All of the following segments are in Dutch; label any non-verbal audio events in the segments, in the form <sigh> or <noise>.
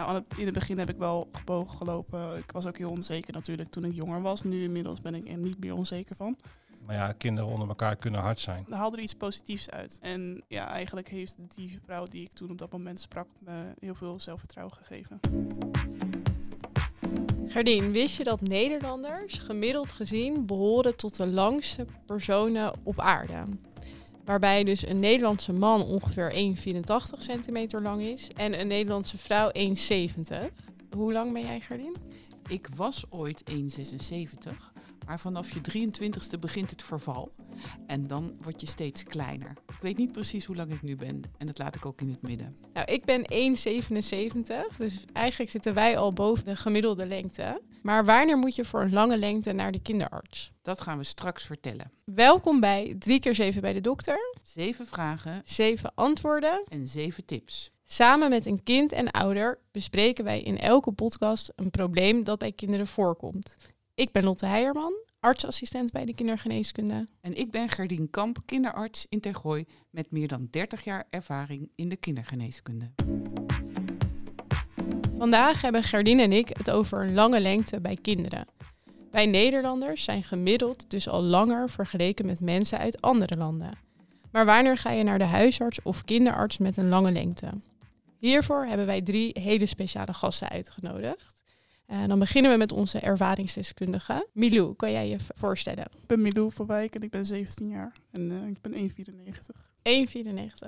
Nou, aan het- in het begin heb ik wel gebogen gelopen. Ik was ook heel onzeker natuurlijk toen ik jonger was. Nu inmiddels ben ik er niet meer onzeker van. Maar ja, kinderen onder elkaar kunnen hard zijn. Er haalde er iets positiefs uit. En ja, eigenlijk heeft die vrouw die ik toen op dat moment sprak me heel veel zelfvertrouwen gegeven. Gerdien, wist je dat Nederlanders gemiddeld gezien behoren tot de langste personen op aarde? Waarbij dus een Nederlandse man ongeveer 1,84 centimeter lang is en een Nederlandse vrouw 1,70. Hoe lang ben jij, Gerdien? Ik was ooit 1,76, maar vanaf je 23ste begint het verval. En dan word je steeds kleiner. Ik weet niet precies hoe lang ik nu ben en dat laat ik ook in het midden. Nou, ik ben 1,77, dus eigenlijk zitten wij al boven de gemiddelde lengte. Maar wanneer moet je voor een lange lengte naar de kinderarts? Dat gaan we straks vertellen. Welkom bij 3 keer 7 bij de dokter. Zeven vragen 7 antwoorden. en zeven tips. Samen met een kind en ouder bespreken wij in elke podcast een probleem dat bij kinderen voorkomt. Ik ben Lotte Heijerman, artsassistent bij de kindergeneeskunde. En ik ben Gerdien Kamp, kinderarts in Tergooi met meer dan 30 jaar ervaring in de kindergeneeskunde. Vandaag hebben Gerdien en ik het over een lange lengte bij kinderen. Wij Nederlanders zijn gemiddeld dus al langer vergeleken met mensen uit andere landen. Maar wanneer ga je naar de huisarts of kinderarts met een lange lengte? Hiervoor hebben wij drie hele speciale gasten uitgenodigd. En dan beginnen we met onze ervaringsdeskundige. Milou, kan jij je voorstellen? Ik ben Milou van Wijk en ik ben 17 jaar. En eh, ik ben 1,94.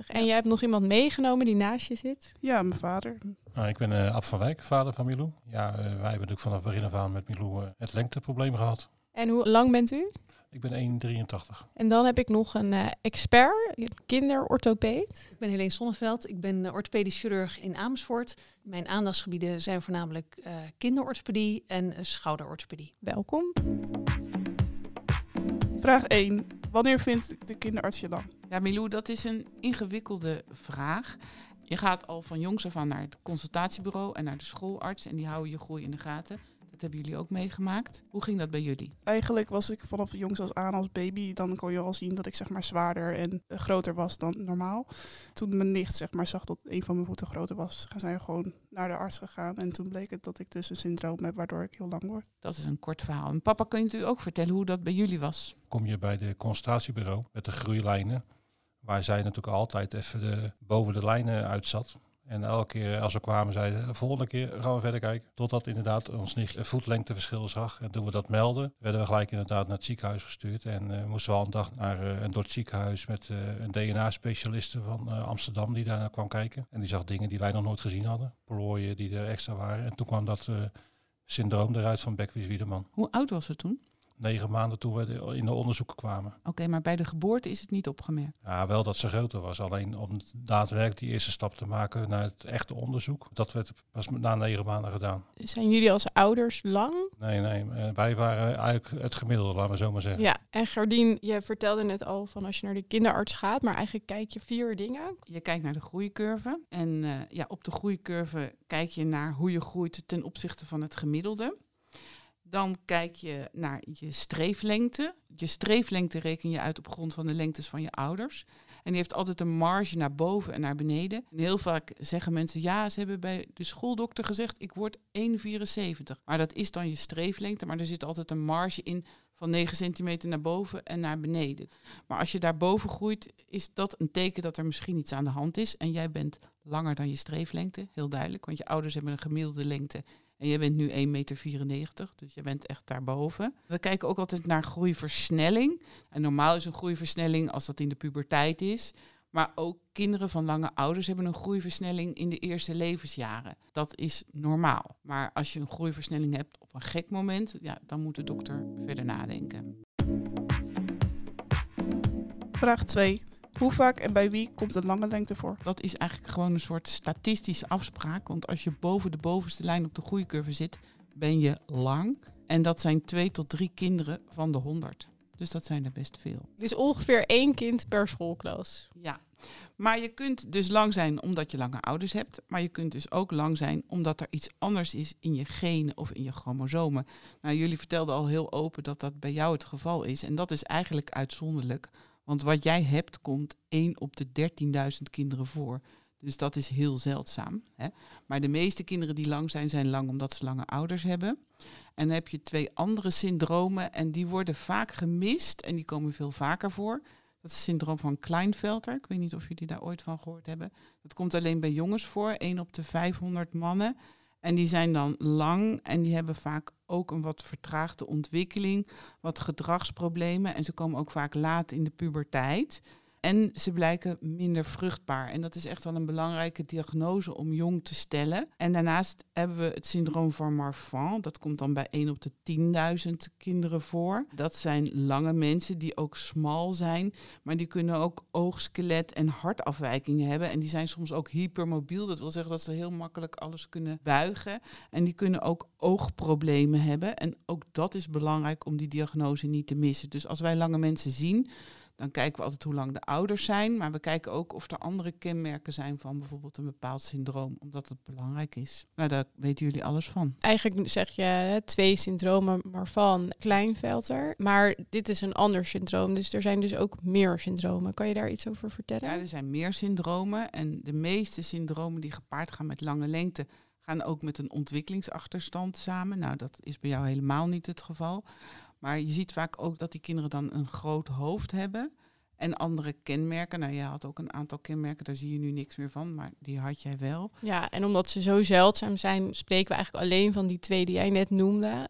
1,94. En jij hebt nog iemand meegenomen die naast je zit? Ja, mijn vader. Nou, ik ben eh Ab van Wijk, vader van Milou. Ja, wij hebben natuurlijk vanaf het begin af aan met Milou het lengteprobleem gehad. En hoe lang bent u? Ik ben 1,83. En dan heb ik nog een eh, expert, kinderorthopeed. Ik ben Helene Sonneveld. Ik ben eh, orthopedisch chirurg in Amersfoort. Mijn aandachtsgebieden zijn voornamelijk eh kinderorthopedie en schouderorthopedie. Welkom. Vraag 1. Wanneer vindt de kinderarts je lang? Ja, Milou, dat is een ingewikkelde vraag. Je gaat al van jongs af aan naar het consultatiebureau en naar de schoolarts en die houden je groei in de gaten. Hebben jullie ook meegemaakt. Hoe ging dat bij jullie? Eigenlijk was ik vanaf jongs als aan als baby. Dan kon je al zien dat ik zeg maar zwaarder en eh, groter was dan normaal. Toen mijn nicht zeg maar zag dat een van mijn voeten groter was, zijn we gewoon naar de arts gegaan. En toen bleek het dat ik dus een syndroom heb waardoor ik heel lang word. Dat is een kort verhaal. En papa, kun je u ook vertellen hoe dat bij jullie was? Kom je bij de consultatiebureau met de groeilijnen. Waar zij natuurlijk altijd even de, boven de lijnen uitzat. En elke keer als we kwamen zeiden de volgende keer gaan we verder kijken. Totdat inderdaad ons nicht een voetlengteverschil zag. En toen we dat melden, werden we gelijk inderdaad naar het ziekenhuis gestuurd. En eh, moesten we al een dag naar eh, een door ziekenhuis met eh, een DNA-specialiste van eh, Amsterdam die daar naar kwam kijken. En die zag dingen die wij nog nooit gezien hadden. Plooien die er extra waren. En toen kwam dat eh, syndroom eruit van Beckwies-Wiedemann. Hoe oud was het toen? Negen maanden toen we in de onderzoeken kwamen. Oké, maar bij de geboorte is het niet opgemerkt. Ja, wel dat ze groter was. Alleen om daadwerkelijk die eerste stap te maken naar het echte onderzoek. Dat werd pas na negen maanden gedaan. Zijn jullie als ouders lang? Nee, nee. eh, Wij waren eigenlijk het gemiddelde, laten we zo maar zeggen. Ja. En Gerdien, je vertelde net al van als je naar de kinderarts gaat, maar eigenlijk kijk je vier dingen. Je kijkt naar de groeicurve. En eh, ja, op de groeicurve kijk je naar hoe je groeit ten opzichte van het gemiddelde. Dan kijk je naar je streeflengte. Je streeflengte reken je uit op grond van de lengtes van je ouders. En die heeft altijd een marge naar boven en naar beneden. En heel vaak zeggen mensen, ja, ze hebben bij de schooldokter gezegd, ik word 1,74. Maar dat is dan je streeflengte, maar er zit altijd een marge in van 9 centimeter naar boven en naar beneden. Maar als je daarboven groeit, is dat een teken dat er misschien iets aan de hand is. En jij bent langer dan je streeflengte, heel duidelijk. Want je ouders hebben een gemiddelde lengte. En jij bent nu 1,94 meter, dus je bent echt daarboven. We kijken ook altijd naar groeiversnelling. En normaal is een groeiversnelling als dat in de puberteit is. Maar ook kinderen van lange ouders hebben een groeiversnelling in de eerste levensjaren. Dat is normaal. Maar als je een groeiversnelling hebt op een gek moment, ja, dan moet de dokter verder nadenken. Vraag 2. Hoe vaak en bij wie komt een lange lengte voor? Dat is eigenlijk gewoon een soort statistische afspraak. Want als je boven de bovenste lijn op de groeicurve zit, ben je lang. En dat zijn twee tot drie kinderen van de 100. Dus dat zijn er best veel. Dus ongeveer één kind per schoolklas. Ja, maar je kunt dus lang zijn omdat je lange ouders hebt. Maar je kunt dus ook lang zijn omdat er iets anders is in je genen of in je chromosomen. Nou, jullie vertelden al heel open dat dat bij jou het geval is. En dat is eigenlijk uitzonderlijk. Want wat jij hebt, komt 1 op de 13.000 kinderen voor. Dus dat is heel zeldzaam. Hè? Maar de meeste kinderen die lang zijn, zijn lang omdat ze lange ouders hebben. En dan heb je twee andere syndromen en die worden vaak gemist en die komen veel vaker voor. Dat is het syndroom van Kleinfelter. Ik weet niet of jullie daar ooit van gehoord hebben. Dat komt alleen bij jongens voor, 1 op de 500 mannen. En die zijn dan lang en die hebben vaak ook een wat vertraagde ontwikkeling, wat gedragsproblemen. En ze komen ook vaak laat in de puberteit. En ze blijken minder vruchtbaar. En dat is echt wel een belangrijke diagnose om jong te stellen. En daarnaast hebben we het syndroom van Marfan. Dat komt dan bij 1 op de 10.000 kinderen voor. Dat zijn lange mensen die ook smal zijn. Maar die kunnen ook oogskelet en hartafwijkingen hebben. En die zijn soms ook hypermobiel. Dat wil zeggen dat ze heel makkelijk alles kunnen buigen. En die kunnen ook oogproblemen hebben. En ook dat is belangrijk om die diagnose niet te missen. Dus als wij lange mensen zien dan kijken we altijd hoe lang de ouders zijn, maar we kijken ook of er andere kenmerken zijn van bijvoorbeeld een bepaald syndroom, omdat het belangrijk is. Nou, daar weten jullie alles van. Eigenlijk zeg je hè, twee syndromen, maar van Kleinvelter. Maar dit is een ander syndroom, dus er zijn dus ook meer syndromen. Kan je daar iets over vertellen? Ja, er zijn meer syndromen en de meeste syndromen die gepaard gaan met lange lengte gaan ook met een ontwikkelingsachterstand samen. Nou, dat is bij jou helemaal niet het geval. Maar je ziet vaak ook dat die kinderen dan een groot hoofd hebben. En andere kenmerken. Nou, je had ook een aantal kenmerken, daar zie je nu niks meer van, maar die had jij wel. Ja, en omdat ze zo zeldzaam zijn, spreken we eigenlijk alleen van die twee die jij net noemde.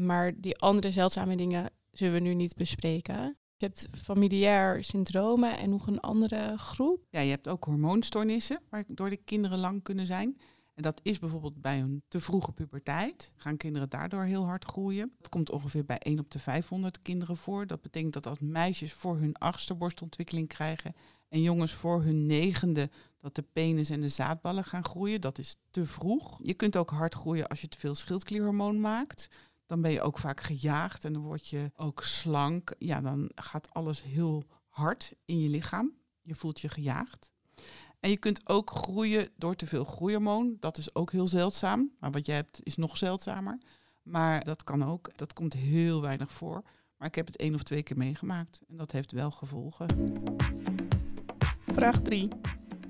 Maar die andere zeldzame dingen zullen we nu niet bespreken. Je hebt familiair syndromen en nog een andere groep. Ja, je hebt ook hormoonstoornissen, waardoor de kinderen lang kunnen zijn. En dat is bijvoorbeeld bij een te vroege puberteit. Gaan kinderen daardoor heel hard groeien. Dat komt ongeveer bij 1 op de 500 kinderen voor. Dat betekent dat als meisjes voor hun achtste borstontwikkeling krijgen en jongens voor hun negende dat de penis en de zaadballen gaan groeien. Dat is te vroeg. Je kunt ook hard groeien als je te veel schildklierhormoon maakt. Dan ben je ook vaak gejaagd en dan word je ook slank. Ja, dan gaat alles heel hard in je lichaam. Je voelt je gejaagd. En je kunt ook groeien door te veel groeihormoon. Dat is ook heel zeldzaam. Maar wat jij hebt is nog zeldzamer. Maar dat kan ook. Dat komt heel weinig voor. Maar ik heb het één of twee keer meegemaakt. En dat heeft wel gevolgen. Vraag 3.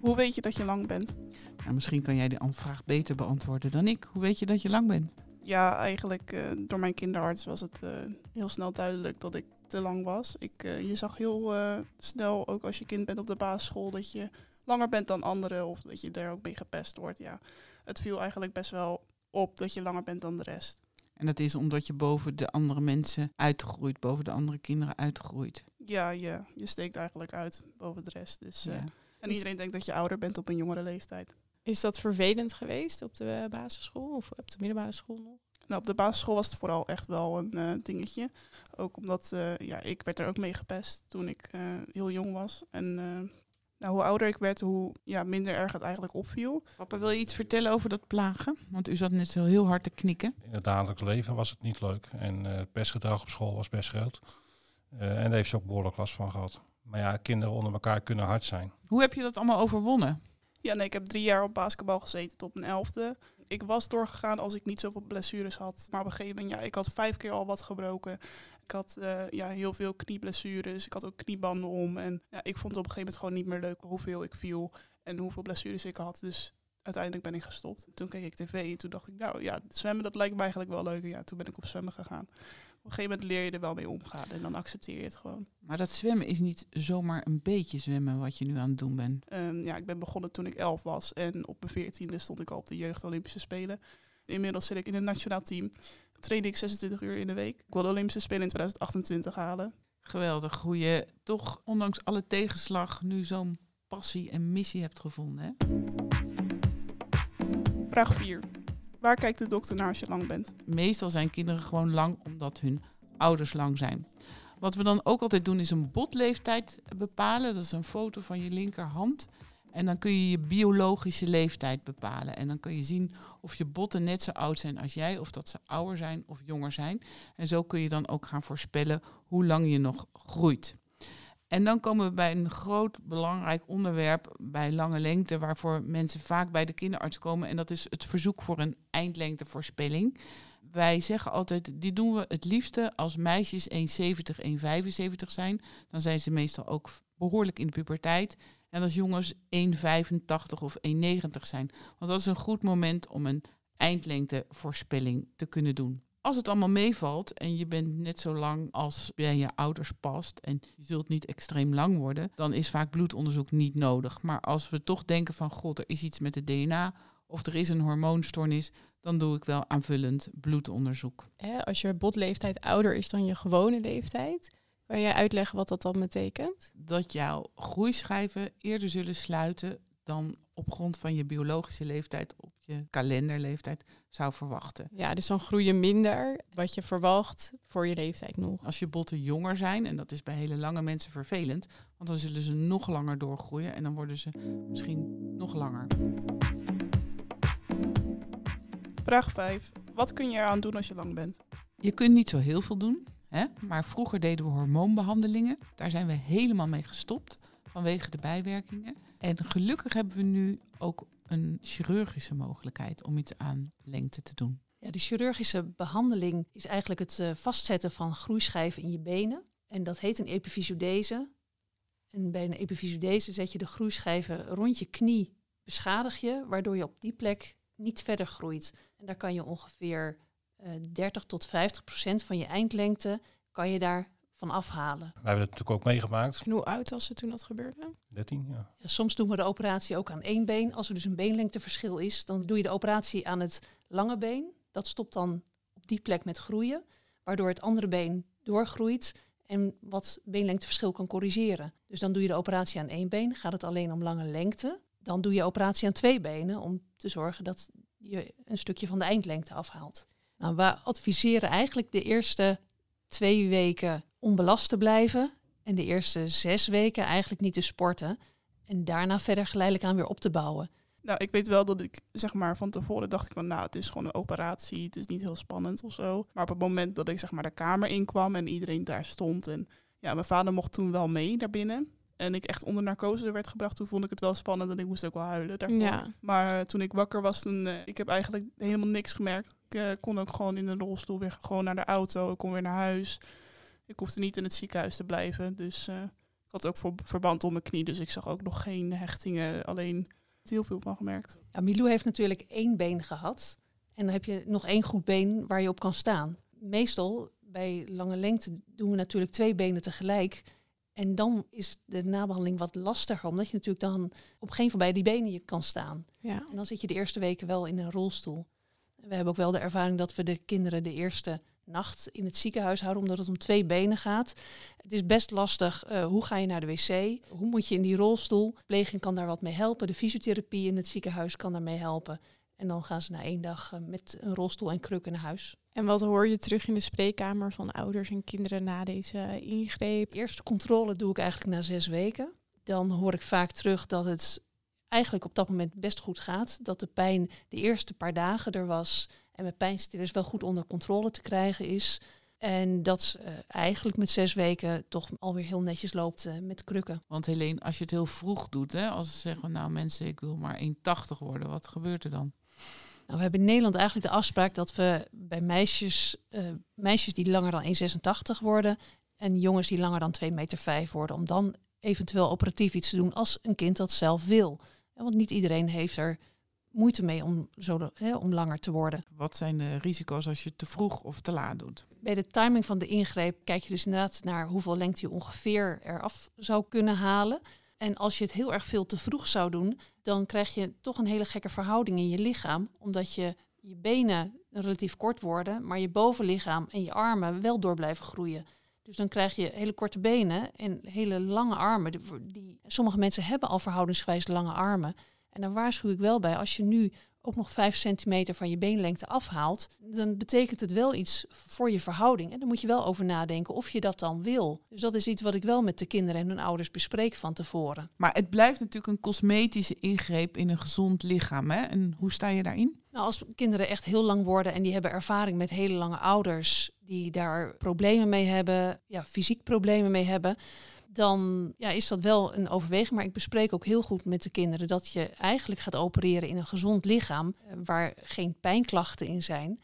Hoe weet je dat je lang bent? Nou, misschien kan jij die vraag beter beantwoorden dan ik. Hoe weet je dat je lang bent? Ja, eigenlijk uh, door mijn kinderarts was het uh, heel snel duidelijk dat ik te lang was. Ik, uh, je zag heel snel, ook als je kind bent op de basisschool, dat je langer bent dan anderen of dat je daar ook mee gepest wordt. Ja, het viel eigenlijk best wel op dat je langer bent dan de rest. En dat is omdat je boven de andere mensen uitgroeit, boven de andere kinderen uitgroeit. Ja, je, je steekt eigenlijk uit boven de rest. Dus, ja. uh, en iedereen denkt dat je ouder bent op een jongere leeftijd. Is dat vervelend geweest op de basisschool of op de middelbare school nog? Nou, op de basisschool was het vooral echt wel een uh, dingetje. Ook omdat uh, ja, ik werd er ook mee gepest toen ik heel jong was. En nou, hoe ouder ik werd, hoe ja, minder erg het eigenlijk opviel. Papa, wil je iets vertellen over dat plagen? Want u zat net zo heel hard te knikken. In het dagelijks leven was het niet leuk. En uh, het pestgedrag op school was best groot. Uh, en daar heeft ze ook behoorlijk last van gehad. Maar ja, kinderen onder elkaar kunnen hard zijn. Hoe heb je dat allemaal overwonnen? Ja, nee, ik heb drie jaar op basketbal gezeten tot mijn elfde. Ik was doorgegaan als ik niet zoveel blessures had. Maar op een gegeven moment, ja, ik had vijf keer al wat gebroken. Ik had uh, ja, heel veel knieblessures. Ik had ook kniebanden om. En ja, ik vond het op een gegeven moment gewoon niet meer leuk hoeveel ik viel en hoeveel blessures ik had. Dus uiteindelijk ben ik gestopt. Toen keek ik tv en toen dacht ik, nou ja, zwemmen dat lijkt me eigenlijk wel leuk. En ja, toen ben ik op zwemmen gegaan. Op een gegeven moment leer je er wel mee omgaan en dan accepteer je het gewoon. Maar dat zwemmen is niet zomaar een beetje zwemmen wat je nu aan het doen bent. Um, ja, ik ben begonnen toen ik elf was en op mijn veertiende stond ik al op de Jeugd Olympische Spelen. Inmiddels zit ik in een nationaal team train ik 26 uur in de week. Ik wil de Olympische Spelen in 2028 halen. Geweldig hoe je toch ondanks alle tegenslag nu zo'n passie en missie hebt gevonden. Hè? Vraag 4. Waar kijkt de dokter naar als je lang bent? Meestal zijn kinderen gewoon lang omdat hun ouders lang zijn. Wat we dan ook altijd doen is een botleeftijd bepalen. Dat is een foto van je linkerhand. En dan kun je je biologische leeftijd bepalen. En dan kun je zien of je botten net zo oud zijn als jij, of dat ze ouder zijn of jonger zijn. En zo kun je dan ook gaan voorspellen hoe lang je nog groeit. En dan komen we bij een groot belangrijk onderwerp bij lange lengte, waarvoor mensen vaak bij de kinderarts komen. En dat is het verzoek voor een eindlengtevoorspelling. Wij zeggen altijd, die doen we het liefste als meisjes 1,70, 1,75 zijn. Dan zijn ze meestal ook behoorlijk in de puberteit. En als jongens 1,85 of 1,90 zijn. Want dat is een goed moment om een eindlengtevoorspelling te kunnen doen. Als het allemaal meevalt en je bent net zo lang als bij je ouders past en je zult niet extreem lang worden, dan is vaak bloedonderzoek niet nodig. Maar als we toch denken van god, er is iets met het DNA of er is een hormoonstoornis, dan doe ik wel aanvullend bloedonderzoek. Als je botleeftijd ouder is dan je gewone leeftijd, kan jij uitleggen wat dat dan betekent? Dat jouw groeischijven eerder zullen sluiten dan op grond van je biologische leeftijd op je kalenderleeftijd zou verwachten. Ja, dus dan groei je minder wat je verwacht voor je leeftijd nog. Als je botten jonger zijn, en dat is bij hele lange mensen vervelend, want dan zullen ze nog langer doorgroeien en dan worden ze misschien nog langer. Vraag 5. Wat kun je eraan doen als je lang bent? Je kunt niet zo heel veel doen, hè? maar vroeger deden we hormoonbehandelingen. Daar zijn we helemaal mee gestopt vanwege de bijwerkingen. En gelukkig hebben we nu ook een chirurgische mogelijkheid om iets aan lengte te doen. Ja, die chirurgische behandeling is eigenlijk het uh, vastzetten van groeischijven in je benen. En dat heet een epifysodese. En bij een epifysodese zet je de groeischijven rond je knie, beschadig je, waardoor je op die plek niet verder groeit. En daar kan je ongeveer 30 tot 50 procent van je eindlengte kan je daar van afhalen. We hebben het natuurlijk ook meegemaakt. En hoe oud was het toen dat gebeurde? 13, ja. Ja, soms doen we de operatie ook aan één been. Als er dus een beenlengteverschil is, dan doe je de operatie aan het lange been. Dat stopt dan op die plek met groeien, waardoor het andere been doorgroeit en wat beenlengteverschil kan corrigeren. Dus dan doe je de operatie aan één been, gaat het alleen om lange lengte. Dan doe je operatie aan twee benen om te zorgen dat je een stukje van de eindlengte afhaalt. Nou, we adviseren eigenlijk de eerste twee weken onbelast te blijven. En de eerste zes weken eigenlijk niet te sporten. En daarna verder geleidelijk aan weer op te bouwen. Nou, ik weet wel dat ik, zeg maar, van tevoren dacht ik van, nou, het is gewoon een operatie, het is niet heel spannend of zo. Maar op het moment dat ik, zeg maar, de kamer inkwam en iedereen daar stond en, ja, mijn vader mocht toen wel mee naar binnen. En ik echt onder narcose werd gebracht, toen vond ik het wel spannend en ik moest ook wel huilen daarvoor. Ja. Maar uh, toen ik wakker was, toen, uh, ik heb eigenlijk helemaal niks gemerkt. Ik uh, kon ook gewoon in een rolstoel weer gewoon naar de auto, ik kon weer naar huis. Ik hoefde niet in het ziekenhuis te blijven. Dus uh, ik had ook voor verband om mijn knie. Dus ik zag ook nog geen hechtingen. Alleen heel veel van gemerkt. Ja, Milou heeft natuurlijk één been gehad. En dan heb je nog één goed been waar je op kan staan. Meestal bij lange lengte doen we natuurlijk twee benen tegelijk. En dan is de nabehandeling wat lastiger, omdat je natuurlijk dan op geen van beide die benen je kan staan. Ja. En dan zit je de eerste weken wel in een rolstoel. We hebben ook wel de ervaring dat we de kinderen de eerste nacht in het ziekenhuis houden, omdat het om twee benen gaat. Het is best lastig. Uh, hoe ga je naar de wc? Hoe moet je in die rolstoel? De pleging kan daar wat mee helpen. De fysiotherapie in het ziekenhuis kan daarmee helpen. En dan gaan ze na één dag uh, met een rolstoel en krukken naar huis. En wat hoor je terug in de spreekkamer van ouders en kinderen na deze ingreep? De eerste controle doe ik eigenlijk na zes weken. Dan hoor ik vaak terug dat het eigenlijk op dat moment best goed gaat. Dat de pijn de eerste paar dagen er was en met pijnstillers wel goed onder controle te krijgen is. En dat uh, eigenlijk met zes weken toch alweer heel netjes loopt uh, met krukken. Want Helene, als je het heel vroeg doet, hè, als ze zeggen, nou mensen, ik wil maar 1,80 worden, wat gebeurt er dan? Nou, we hebben in Nederland eigenlijk de afspraak dat we bij meisjes, uh, meisjes die langer dan 1,86 worden en jongens die langer dan 2,5 meter worden, om dan eventueel operatief iets te doen als een kind dat zelf wil. Want niet iedereen heeft er moeite mee om, zo hè, om langer te worden. Wat zijn de risico's als je te vroeg of te laat doet? Bij de timing van de ingreep kijk je dus inderdaad naar hoeveel lengte je ongeveer eraf zou kunnen halen. En als je het heel erg veel te vroeg zou doen, dan krijg je toch een hele gekke verhouding in je lichaam. Omdat je, je benen relatief kort worden, maar je bovenlichaam en je armen wel door blijven groeien. Dus dan krijg je hele korte benen en hele lange armen. Die, sommige mensen hebben al verhoudingsgewijs lange armen. En daar waarschuw ik wel bij, als je nu ook nog 5 centimeter van je beenlengte afhaalt, dan betekent het wel iets voor je verhouding. En dan moet je wel over nadenken of je dat dan wil. Dus dat is iets wat ik wel met de kinderen en hun ouders bespreek van tevoren. Maar het blijft natuurlijk een cosmetische ingreep in een gezond lichaam. Hè? En hoe sta je daarin? Nou, als kinderen echt heel lang worden en die hebben ervaring met hele lange ouders, die daar problemen mee hebben, ja, fysiek problemen mee hebben, dan ja, is dat wel een overweging. Maar ik bespreek ook heel goed met de kinderen dat je eigenlijk gaat opereren in een gezond lichaam waar geen pijnklachten in zijn.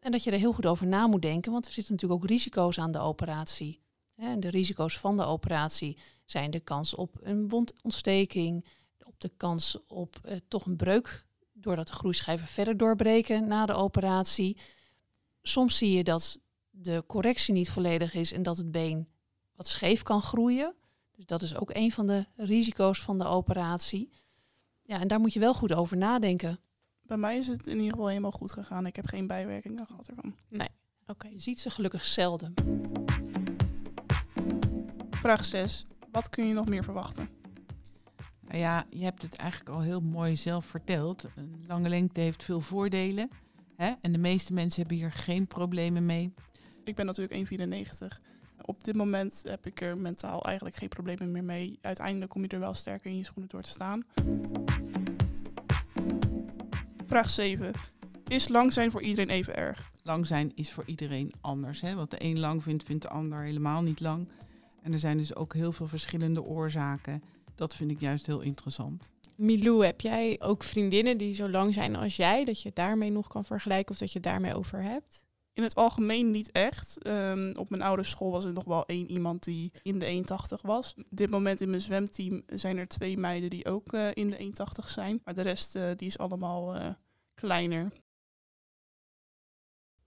En dat je er heel goed over na moet denken, want er zitten natuurlijk ook risico's aan de operatie. En de risico's van de operatie zijn de kans op een wondontsteking, op de kans op eh, toch een breuk doordat de groeischijven verder doorbreken na de operatie. Soms zie je dat de correctie niet volledig is en dat het been wat scheef kan groeien. Dus dat is ook een van de risico's van de operatie. Ja, en daar moet je wel goed over nadenken. Bij mij is het in ieder geval helemaal goed gegaan. Ik heb geen bijwerkingen gehad ervan. Oké. Je ziet ze gelukkig zelden. Vraag 6. Wat kun je nog meer verwachten? Nou ja, je hebt het eigenlijk al heel mooi zelf verteld. Een lange lengte heeft veel voordelen. Hè? En de meeste mensen hebben hier geen problemen mee. Ik ben natuurlijk 1,94. Op dit moment heb ik er mentaal eigenlijk geen problemen meer mee. Uiteindelijk kom je er wel sterker in je schoenen door te staan. Vraag 7. Is lang zijn voor iedereen even erg? Lang zijn is voor iedereen anders. Hè? Wat de een lang vindt, vindt de ander helemaal niet lang. En er zijn dus ook heel veel verschillende oorzaken. Dat vind ik juist heel interessant. Milou, heb jij ook vriendinnen die zo lang zijn als jij, dat je het daarmee nog kan vergelijken of dat je het daarmee over hebt? In het algemeen niet echt. Ehm, op mijn oude school was er nog wel één iemand die in de 1,80 was. Op dit moment in mijn zwemteam zijn er twee meiden die ook eh, in de 1,80 zijn. Maar de rest eh, die is allemaal eh, kleiner.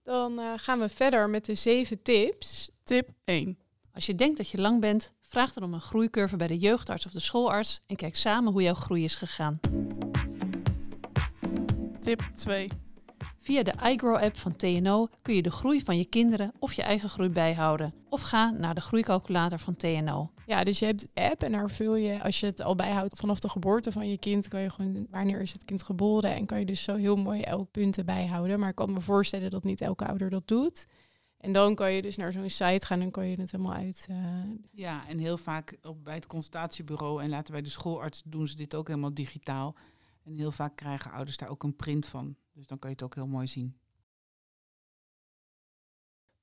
Dan gaan we verder met de zeven tips. Tip 1. Als je denkt dat je lang bent, vraag dan om een groeicurve bij de jeugdarts of de schoolarts en kijk samen hoe jouw groei is gegaan. Tip 2. Via de iGrow-app van TNO kun je de groei van je kinderen of je eigen groei bijhouden. Of ga naar de groeicalculator van TNO. Ja, dus je hebt de app en daar vul je, als je het al bijhoudt vanaf de geboorte van je kind, kan je gewoon, wanneer is het kind geboren en kan je dus zo heel mooi elk punten bijhouden. Maar ik kan me voorstellen dat niet elke ouder dat doet. En dan kan je dus naar zo'n site gaan en kan je het helemaal uit. eh, Ja, en heel vaak op, bij het consultatiebureau en later bij de schoolarts doen ze dit ook helemaal digitaal. En heel vaak krijgen ouders daar ook een print van. Dus dan kan je het ook heel mooi zien.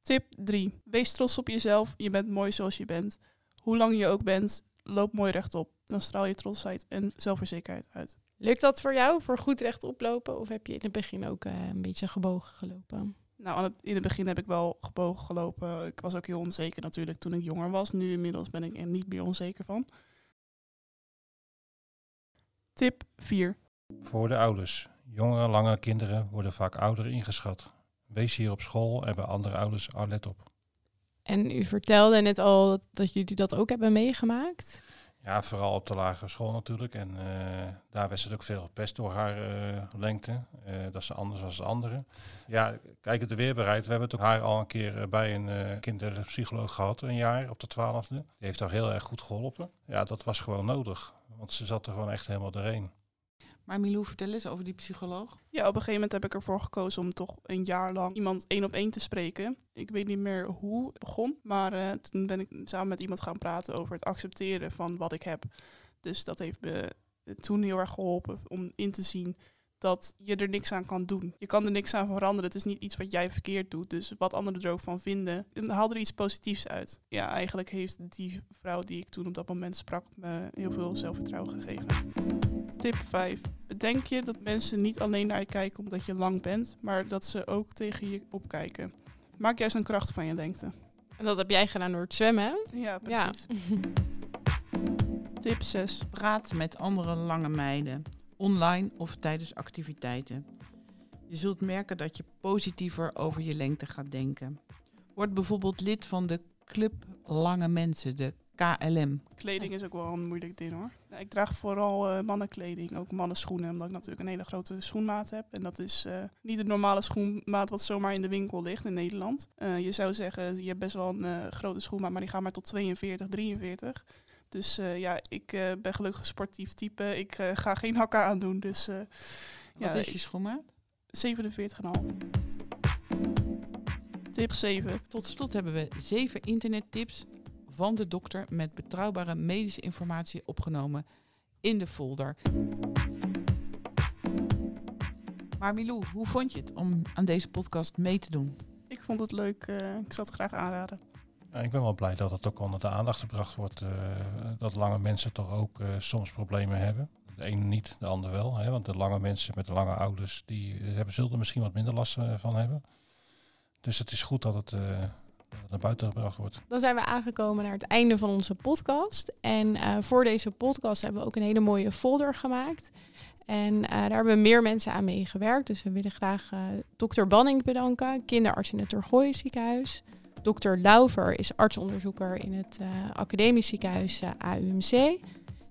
Tip 3. Wees trots op jezelf. Je bent mooi zoals je bent. Hoe lang je ook bent, loop mooi rechtop. Dan straal je trotsheid en zelfverzekerdheid uit. Lukt dat voor jou, voor goed rechtop lopen? Of heb je in het begin ook eh, een beetje gebogen gelopen? Nou, aan het- in het begin heb ik wel gebogen gelopen. Ik was ook heel onzeker natuurlijk toen ik jonger was. Nu inmiddels ben ik er niet meer onzeker van. Tip 4. Voor de ouders. Jonge, lange kinderen worden vaak ouder ingeschat. Wees hier op school en bij andere ouders al let op. En u vertelde net al dat, dat jullie dat ook hebben meegemaakt. Ja, vooral op de lagere school natuurlijk. En eh, daar werd ze ook veel gepest door haar eh, lengte. Eh, dat ze anders was dan anderen. Ja, kijk de weerbaarheid. We hebben het ook haar al een keer bij een kinderpsycholoog gehad, een jaar op de twaalfde. Die heeft haar heel erg goed geholpen. Ja, dat was gewoon nodig. Want ze zat er gewoon echt helemaal doorheen. Maar Milou, vertel eens over die psycholoog. Ja, op een gegeven moment heb ik ervoor gekozen om toch een jaar lang iemand één op één te spreken. Ik weet niet meer hoe het begon, maar eh, toen ben ik samen met iemand gaan praten over het accepteren van wat ik heb. Dus dat heeft me toen heel erg geholpen om in te zien dat je er niks aan kan doen. Je kan er niks aan veranderen. Het is niet iets wat jij verkeerd doet. Dus wat anderen er ook van vinden, en haal er iets positiefs uit. Ja, eigenlijk heeft die vrouw die ik toen op dat moment sprak me heel veel zelfvertrouwen gegeven. Tip 5. Bedenk je dat mensen niet alleen naar je kijken omdat je lang bent, maar dat ze ook tegen je opkijken. Maak juist een kracht van je lengte. En dat heb jij gedaan door het zwemmen, hè? Ja, Ja. precies. <laughs> Tip 6. Praat met andere lange meiden, online of tijdens activiteiten. Je zult merken dat je positiever over je lengte gaat denken. Word bijvoorbeeld lid van de Club Lange Mensen, de KLM. Kleding is ook wel een moeilijk ding hoor. Ik draag vooral eh, mannenkleding, ook mannenschoenen, omdat ik natuurlijk een hele grote schoenmaat heb. En dat is eh, niet de normale schoenmaat wat zomaar in de winkel ligt in Nederland. Eh, je zou zeggen, je hebt best wel een grote schoenmaat, maar die gaat maar tot 42, 43. Dus ja, ik ben gelukkig sportief type. Ik ga geen hakken aandoen, dus Wat Ja, is je schoenmaat? 47,5. Tip 7. Tot slot hebben we zeven internettips van de dokter met betrouwbare medische informatie opgenomen in de folder. Maar Milou, hoe vond je het om aan deze podcast mee te doen? Ik vond het leuk. eh, ik zou het graag aanraden. Ja, ik ben wel blij dat het ook onder de aandacht gebracht wordt. eh, dat lange mensen toch ook eh, soms problemen hebben. De ene niet, de ander wel. Hè? Want de lange mensen met de lange ouders, die hebben, zullen er misschien wat minder last van hebben. Dus het is goed dat het, eh, naar buiten gebracht wordt. Dan zijn we aangekomen naar het einde van onze podcast. En eh, voor deze podcast hebben we ook een hele mooie folder gemaakt. En eh, daar hebben meer mensen aan meegewerkt. Dus we willen graag eh dokter Banning bedanken, kinderarts in het Tergooi ziekenhuis. Dokter Lauver is artsonderzoeker in het academisch ziekenhuis AUMC.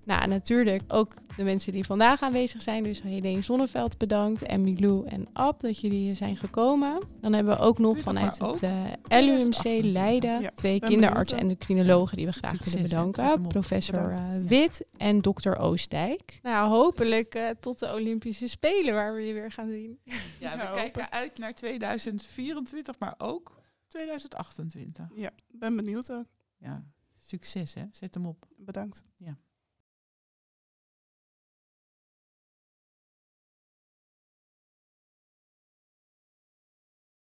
Nou, natuurlijk ook de mensen die vandaag aanwezig zijn. Dus Helene Zonneveld bedankt en Milou en Ab dat jullie hier zijn gekomen. Dan hebben we ook nog vanuit het eh, LUMC 2028. Leiden Ja, twee ben kinderartsen en benieuwd, endocrinologen die we graag Succes, willen bedanken. Professor eh, Ja. Wit en dokter Oostdijk. Nou, hopelijk eh, tot de Olympische Spelen waar we je weer gaan zien. Ja, we Ja, kijken hopen. uit naar 2024, maar ook 2028. Ja, ben benieuwd ook. Ja, succes hè. Zet hem op. Bedankt. Ja.